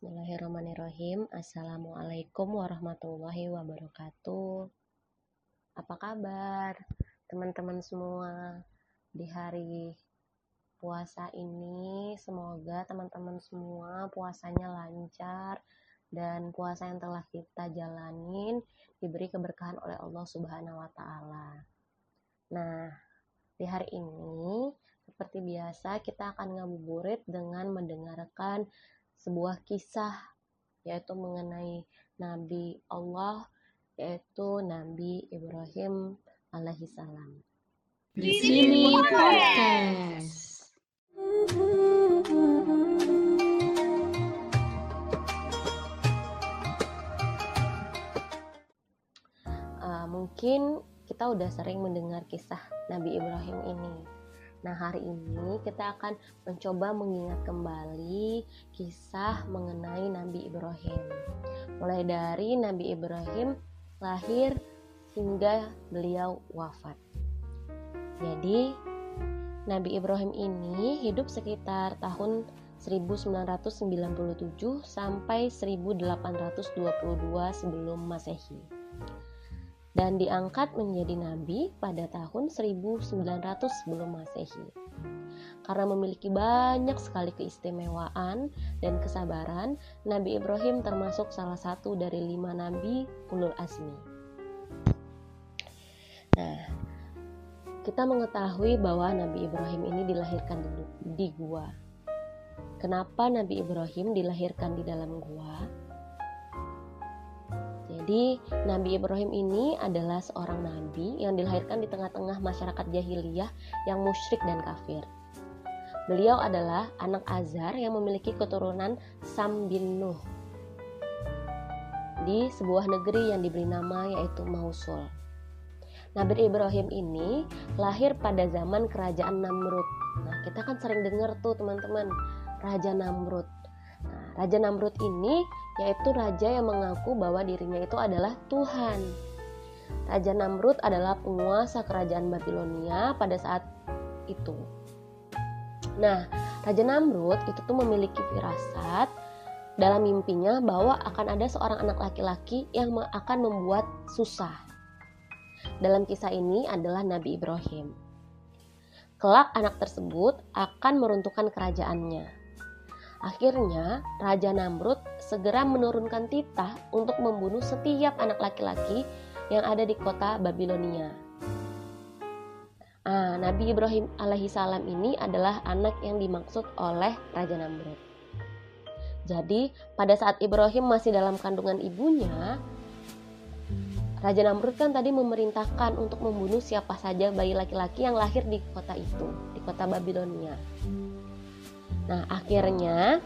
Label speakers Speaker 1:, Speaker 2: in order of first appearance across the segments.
Speaker 1: Bismillahirrahmanirrahim. Assalamualaikum warahmatullahi wabarakatuh. Apa kabar teman-teman semua di hari puasa ini? Semoga teman-teman semua puasanya lancar dan puasa yang telah kita jalanin diberi keberkahan oleh Allah Subhanahu wa taala. Nah, di hari ini seperti biasa kita akan ngabuburit dengan mendengarkan sebuah kisah yaitu mengenai Nabi Allah yaitu Nabi Ibrahim alaihissalam.
Speaker 2: Di sini podcast.
Speaker 1: Uh, mungkin kita udah sering mendengar kisah Nabi Ibrahim ini Nah, hari ini kita akan mencoba mengingat kembali kisah mengenai Nabi Ibrahim. Mulai dari Nabi Ibrahim lahir hingga beliau wafat. Jadi, Nabi Ibrahim ini hidup sekitar tahun 1997 sampai 1822 sebelum Masehi dan diangkat menjadi nabi pada tahun 1900 sebelum Masehi. Karena memiliki banyak sekali keistimewaan dan kesabaran, Nabi Ibrahim termasuk salah satu dari lima nabi ulul azmi. Nah, kita mengetahui bahwa Nabi Ibrahim ini dilahirkan di, di gua. Kenapa Nabi Ibrahim dilahirkan di dalam gua? Jadi, Nabi Ibrahim ini adalah seorang nabi yang dilahirkan di tengah-tengah masyarakat jahiliyah yang musyrik dan kafir. Beliau adalah anak Azar yang memiliki keturunan Sam bin Nuh di sebuah negeri yang diberi nama yaitu Mausul. Nabi Ibrahim ini lahir pada zaman kerajaan Namrud. Nah, kita kan sering dengar tuh teman-teman, Raja Namrud. Raja Namrud ini yaitu raja yang mengaku bahwa dirinya itu adalah Tuhan. Raja Namrud adalah penguasa kerajaan Babilonia pada saat itu. Nah, Raja Namrud itu tuh memiliki firasat dalam mimpinya bahwa akan ada seorang anak laki-laki yang akan membuat susah. Dalam kisah ini adalah Nabi Ibrahim. Kelak anak tersebut akan meruntuhkan kerajaannya. Akhirnya, Raja Namrud segera menurunkan titah untuk membunuh setiap anak laki-laki yang ada di kota Babilonia. Ah, Nabi Ibrahim alaihissalam ini adalah anak yang dimaksud oleh Raja Namrud. Jadi, pada saat Ibrahim masih dalam kandungan ibunya, Raja Namrud kan tadi memerintahkan untuk membunuh siapa saja bayi laki-laki yang lahir di kota itu, di kota Babilonia. Nah, akhirnya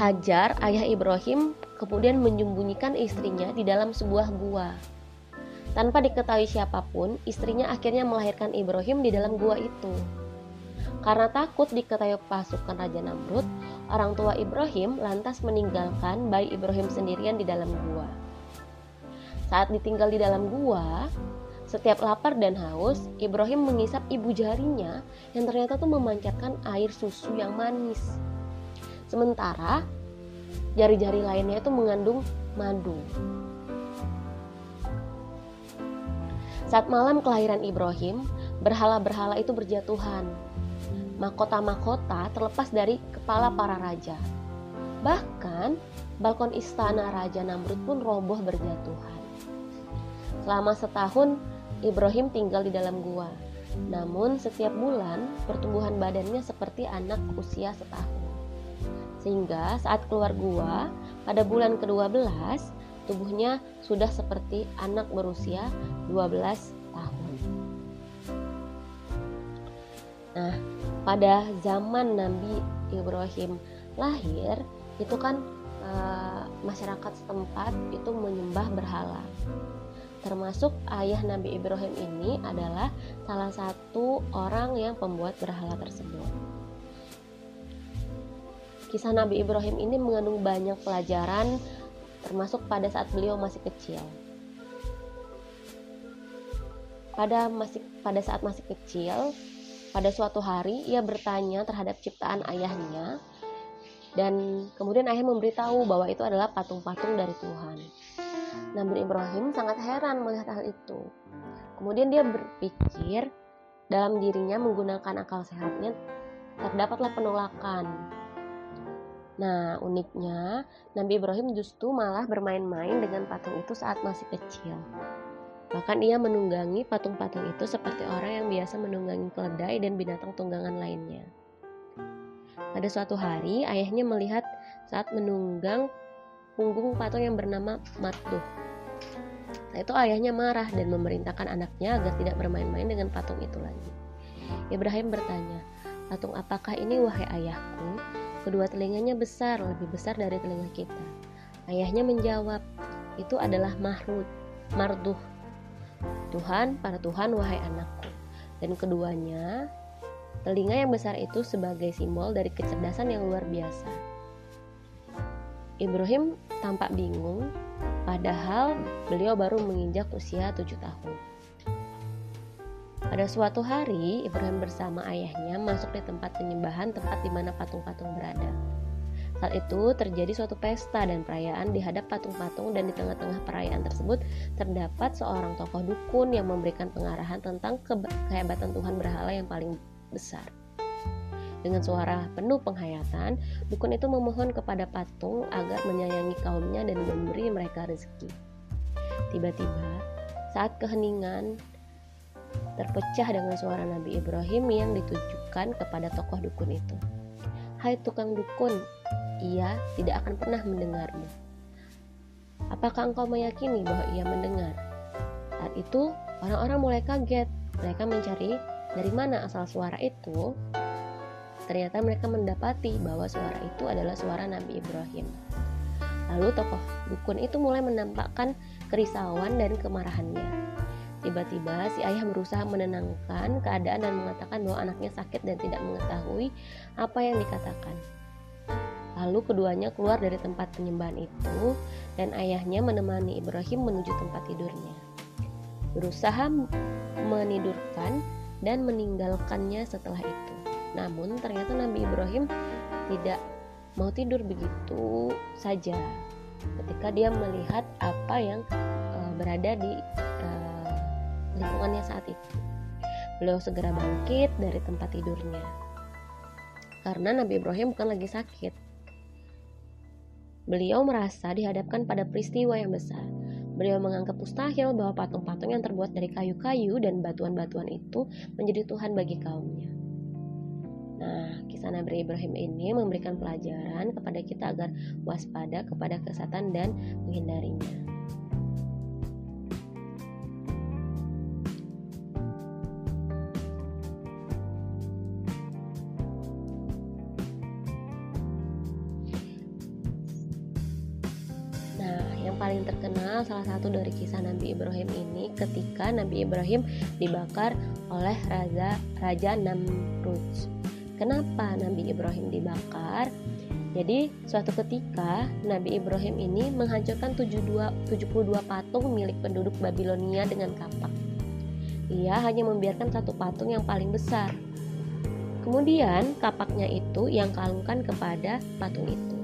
Speaker 1: Hajar, ayah Ibrahim, kemudian menyembunyikan istrinya di dalam sebuah gua. Tanpa diketahui siapa pun, istrinya akhirnya melahirkan Ibrahim di dalam gua itu. Karena takut diketahui pasukan Raja Namrud, orang tua Ibrahim lantas meninggalkan bayi Ibrahim sendirian di dalam gua. Saat ditinggal di dalam gua, setiap lapar dan haus, Ibrahim mengisap ibu jarinya yang ternyata tuh memancarkan air susu yang manis. Sementara jari-jari lainnya itu mengandung madu. Saat malam kelahiran Ibrahim, berhala-berhala itu berjatuhan. Mahkota-mahkota terlepas dari kepala para raja. Bahkan, balkon istana Raja Namrud pun roboh berjatuhan. Selama setahun, Ibrahim tinggal di dalam gua. Namun setiap bulan pertumbuhan badannya seperti anak usia setahun. Sehingga saat keluar gua pada bulan ke-12 tubuhnya sudah seperti anak berusia 12 tahun. Nah, pada zaman Nabi Ibrahim lahir itu kan e, masyarakat setempat itu menyembah berhala termasuk ayah Nabi Ibrahim ini adalah salah satu orang yang pembuat berhala tersebut. Kisah Nabi Ibrahim ini mengandung banyak pelajaran termasuk pada saat beliau masih kecil. Pada masih pada saat masih kecil, pada suatu hari ia bertanya terhadap ciptaan ayahnya Dan kemudian ayah memberitahu bahwa itu adalah patung-patung dari Tuhan. Nabi Ibrahim sangat heran melihat hal itu. Kemudian dia berpikir dalam dirinya menggunakan akal sehatnya terdapatlah penolakan. Nah, uniknya Nabi Ibrahim justru malah bermain-main dengan patung itu saat masih kecil. Bahkan ia menunggangi patung-patung itu seperti orang yang biasa menunggangi keledai dan binatang tunggangan lainnya. Pada suatu hari, ayahnya melihat saat menunggang punggung patung yang bernama Matduh. Saat itu ayahnya marah dan memerintahkan anaknya agar tidak bermain-main dengan patung itu lagi. Ibrahim bertanya, patung apakah ini wahai ayahku? Kedua telinganya besar, lebih besar dari telinga kita. Ayahnya menjawab, itu adalah Mahrud, Marduh, Tuhan, para Tuhan, wahai anakku. Dan keduanya, telinga yang besar itu sebagai simbol dari kecerdasan yang luar biasa. Ibrahim tampak bingung, padahal beliau baru menginjak usia tujuh tahun. Pada suatu hari, Ibrahim bersama ayahnya masuk di tempat penyembahan tempat di mana patung-patung berada. Saat itu terjadi suatu pesta dan perayaan di hadap patung-patung dan di tengah-tengah perayaan tersebut terdapat seorang tokoh dukun yang memberikan pengarahan tentang kehebatan Tuhan berhala yang paling besar. Dengan suara penuh penghayatan, dukun itu memohon kepada patung agar menyayangi kaumnya dan memberi mereka rezeki. Tiba-tiba, saat keheningan terpecah dengan suara Nabi Ibrahim yang ditujukan kepada tokoh dukun itu. Hai tukang dukun, ia tidak akan pernah mendengarmu. Apakah engkau meyakini bahwa ia mendengar? Saat itu, orang-orang mulai kaget. Mereka mencari dari mana asal suara itu. Ternyata mereka mendapati bahwa suara itu adalah suara Nabi Ibrahim. Lalu tokoh dukun itu mulai menampakkan kerisauan dan kemarahannya. Tiba-tiba si ayah berusaha menenangkan keadaan dan mengatakan bahwa anaknya sakit dan tidak mengetahui apa yang dikatakan. Lalu keduanya keluar dari tempat penyembahan itu dan ayahnya menemani Ibrahim menuju tempat tidurnya. Berusaha menidurkan dan meninggalkannya setelah itu. Namun ternyata Nabi Ibrahim tidak mau tidur begitu saja ketika dia melihat apa yang uh, berada di uh, lingkungannya saat itu. Beliau segera bangkit dari tempat tidurnya. Karena Nabi Ibrahim bukan lagi sakit, Beliau merasa dihadapkan pada peristiwa yang besar. Beliau menganggap mustahil bahwa patung-patung yang terbuat dari kayu-kayu dan batuan-batuan itu menjadi Tuhan bagi kaumnya. Nah, kisah Nabi Ibrahim ini memberikan pelajaran kepada kita agar waspada kepada kesatan dan menghindarinya. paling terkenal salah satu dari kisah Nabi Ibrahim ini ketika Nabi Ibrahim dibakar oleh raja raja Namrud. Kenapa Nabi Ibrahim dibakar? Jadi suatu ketika Nabi Ibrahim ini menghancurkan 72, 72 patung milik penduduk Babilonia dengan kapak. Ia hanya membiarkan satu patung yang paling besar. Kemudian kapaknya itu yang kalungkan kepada patung itu.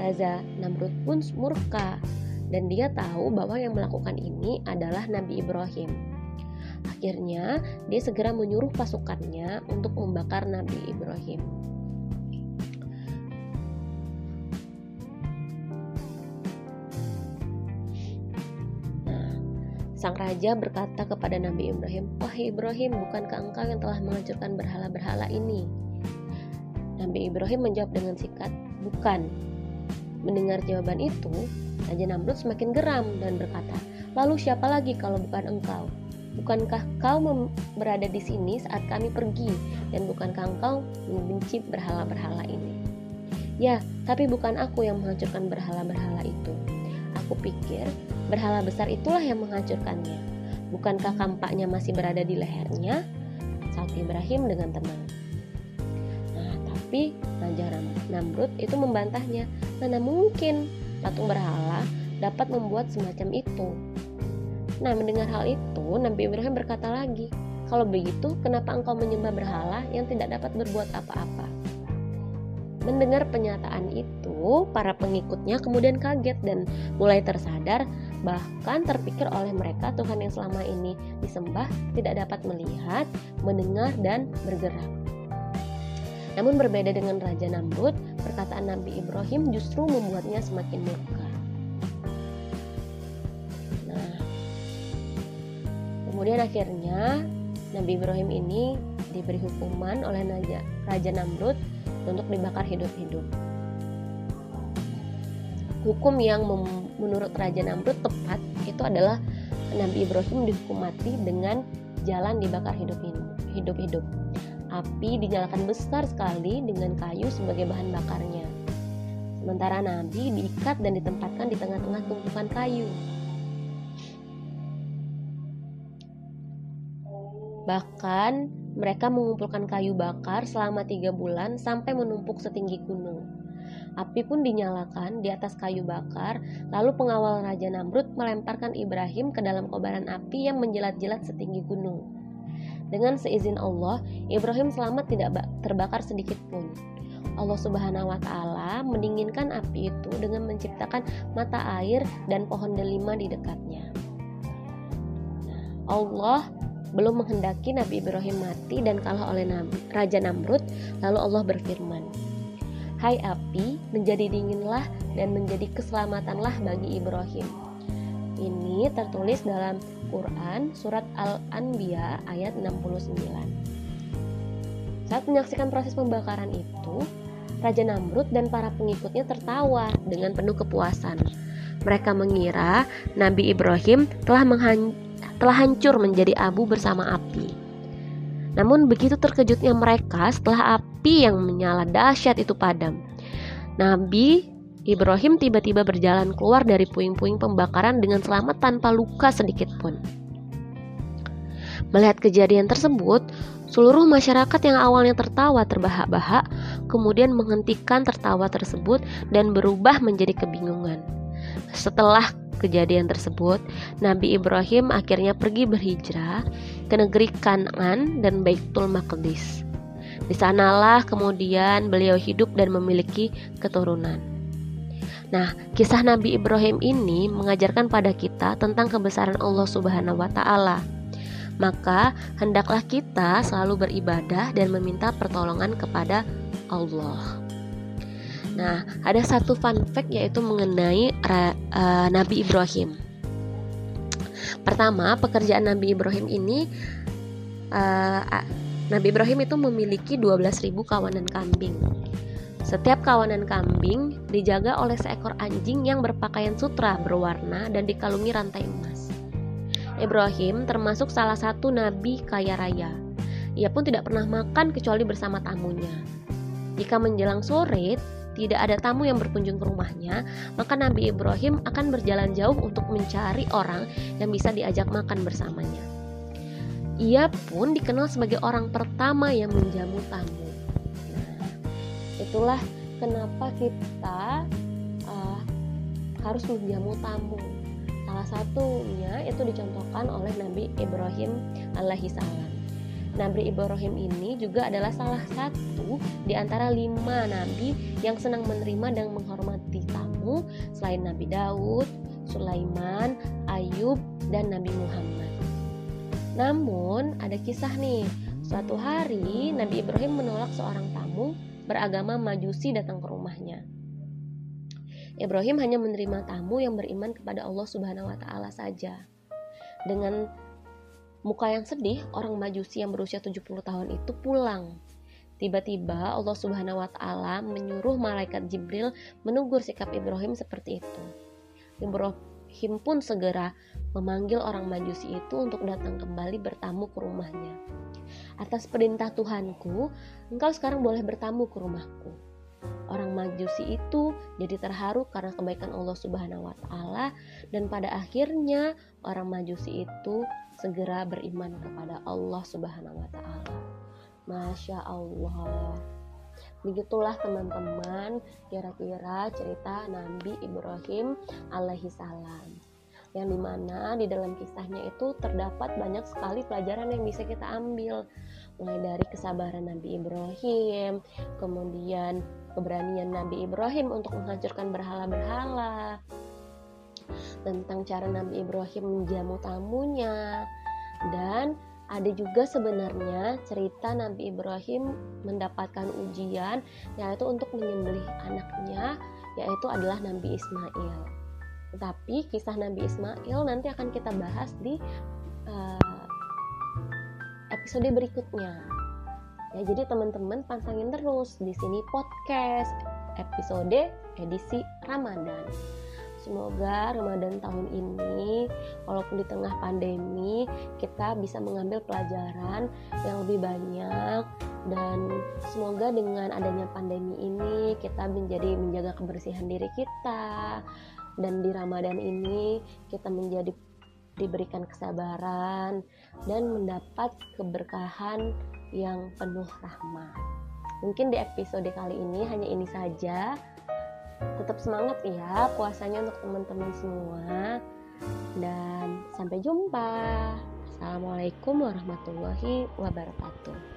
Speaker 1: Raja Namrud pun murka dan dia tahu bahwa yang melakukan ini adalah Nabi Ibrahim. Akhirnya, dia segera menyuruh pasukannya untuk membakar Nabi Ibrahim. Nah, sang raja berkata kepada Nabi Ibrahim, "Wahai Ibrahim, bukankah engkau yang telah menghancurkan berhala-berhala ini?" Nabi Ibrahim menjawab dengan sikat, "Bukan, Mendengar jawaban itu, Raja Namrud semakin geram dan berkata, Lalu siapa lagi kalau bukan engkau? Bukankah kau berada di sini saat kami pergi dan bukankah engkau membenci berhala-berhala ini? Ya, tapi bukan aku yang menghancurkan berhala-berhala itu. Aku pikir berhala besar itulah yang menghancurkannya. Bukankah kampaknya masih berada di lehernya? Saat Ibrahim dengan tenang. Tapi Raja Namrud itu membantahnya, mana mungkin patung berhala dapat membuat semacam itu. Nah, mendengar hal itu, Nabi Ibrahim berkata lagi, "Kalau begitu, kenapa engkau menyembah berhala yang tidak dapat berbuat apa-apa?" Mendengar penyataan itu, para pengikutnya kemudian kaget dan mulai tersadar bahkan terpikir oleh mereka Tuhan yang selama ini disembah tidak dapat melihat, mendengar, dan bergerak. Namun berbeda dengan Raja Namrud, perkataan Nabi Ibrahim justru membuatnya semakin murka. Kemudian akhirnya Nabi Ibrahim ini diberi hukuman oleh Raja Namrud untuk dibakar hidup-hidup. Hukum yang menurut Raja Namrud tepat itu adalah Nabi Ibrahim dihukum mati dengan jalan dibakar hidup-hidup. Api dinyalakan besar sekali dengan kayu sebagai bahan bakarnya. Sementara Nabi diikat dan ditempatkan di tengah-tengah tumpukan kayu. Bahkan mereka mengumpulkan kayu bakar selama tiga bulan sampai menumpuk setinggi gunung. Api pun dinyalakan di atas kayu bakar, lalu pengawal Raja Namrud melemparkan Ibrahim ke dalam kobaran api yang menjelat-jelat setinggi gunung. Dengan seizin Allah, Ibrahim selamat tidak terbakar sedikit pun. Allah Subhanahu wa taala mendinginkan api itu dengan menciptakan mata air dan pohon delima di dekatnya. Allah belum menghendaki Nabi Ibrahim mati dan kalah oleh Nabi, Raja Namrud, lalu Allah berfirman, Hai api, menjadi dinginlah dan menjadi keselamatanlah bagi Ibrahim. Ini tertulis dalam Quran surat Al-Anbiya ayat 69. Saat menyaksikan proses pembakaran itu, Raja Namrud dan para pengikutnya tertawa dengan penuh kepuasan. Mereka mengira Nabi Ibrahim telah telah hancur menjadi abu bersama api. Namun begitu terkejutnya mereka setelah api yang menyala dahsyat itu padam. Nabi Ibrahim tiba-tiba berjalan keluar dari puing-puing pembakaran dengan selamat tanpa luka sedikit pun. Melihat kejadian tersebut, seluruh masyarakat yang awalnya tertawa terbahak-bahak kemudian menghentikan tertawa tersebut dan berubah menjadi kebingungan. Setelah kejadian tersebut, Nabi Ibrahim akhirnya pergi berhijrah ke negeri Kanan dan Baitul Maqdis. Di sanalah kemudian beliau hidup dan memiliki keturunan. Nah, kisah Nabi Ibrahim ini mengajarkan pada kita tentang kebesaran Allah Subhanahu wa taala. Maka, hendaklah kita selalu beribadah dan meminta pertolongan kepada Allah. Nah, ada satu fun fact yaitu mengenai uh, Nabi Ibrahim. Pertama, pekerjaan Nabi Ibrahim ini uh, Nabi Ibrahim itu memiliki 12.000 kawanan kambing. Setiap kawanan kambing dijaga oleh seekor anjing yang berpakaian sutra berwarna dan dikalungi rantai emas. Ibrahim termasuk salah satu nabi kaya raya. Ia pun tidak pernah makan kecuali bersama tamunya. Jika menjelang sore, tidak ada tamu yang berkunjung ke rumahnya, maka Nabi Ibrahim akan berjalan jauh untuk mencari orang yang bisa diajak makan bersamanya. Ia pun dikenal sebagai orang pertama yang menjamu tamu. Nah, itulah kenapa kita uh, harus menjamu tamu. Salah satunya itu dicontohkan oleh Nabi Ibrahim alaihissalam. Nabi Ibrahim ini juga adalah salah satu di antara lima nabi yang senang menerima dan menghormati tamu selain Nabi Daud, Sulaiman, Ayub, dan Nabi Muhammad. Namun ada kisah nih, suatu hari Nabi Ibrahim menolak seorang tamu beragama Majusi datang ke rumahnya. Ibrahim hanya menerima tamu yang beriman kepada Allah Subhanahu wa taala saja. Dengan Muka yang sedih, orang majusi yang berusia 70 tahun itu pulang. Tiba-tiba Allah Subhanahu wa taala menyuruh malaikat Jibril menegur sikap Ibrahim seperti itu. Ibrahim pun segera memanggil orang majusi itu untuk datang kembali bertamu ke rumahnya. Atas perintah Tuhanku, engkau sekarang boleh bertamu ke rumahku. Orang Majusi itu jadi terharu karena kebaikan Allah Subhanahu wa taala dan pada akhirnya orang Majusi itu segera beriman kepada Allah Subhanahu wa taala. Masya Allah. Begitulah teman-teman kira-kira cerita Nabi Ibrahim alaihi salam. Yang di mana di dalam kisahnya itu terdapat banyak sekali pelajaran yang bisa kita ambil mulai dari kesabaran Nabi Ibrahim, kemudian keberanian Nabi Ibrahim untuk menghancurkan berhala-berhala, tentang cara Nabi Ibrahim menjamu tamunya, dan ada juga sebenarnya cerita Nabi Ibrahim mendapatkan ujian yaitu untuk menyembelih anaknya yaitu adalah Nabi Ismail. Tetapi kisah Nabi Ismail nanti akan kita bahas di uh, episode berikutnya. Ya, jadi teman-teman pantangin terus di sini podcast episode edisi Ramadan. Semoga Ramadan tahun ini, walaupun di tengah pandemi, kita bisa mengambil pelajaran yang lebih banyak. Dan semoga dengan adanya pandemi ini kita menjadi menjaga kebersihan diri kita. Dan di Ramadan ini kita menjadi diberikan kesabaran dan mendapat keberkahan yang penuh rahmat. Mungkin di episode kali ini hanya ini saja tetap semangat ya puasanya untuk teman-teman semua. Dan sampai jumpa. Assalamualaikum warahmatullahi wabarakatuh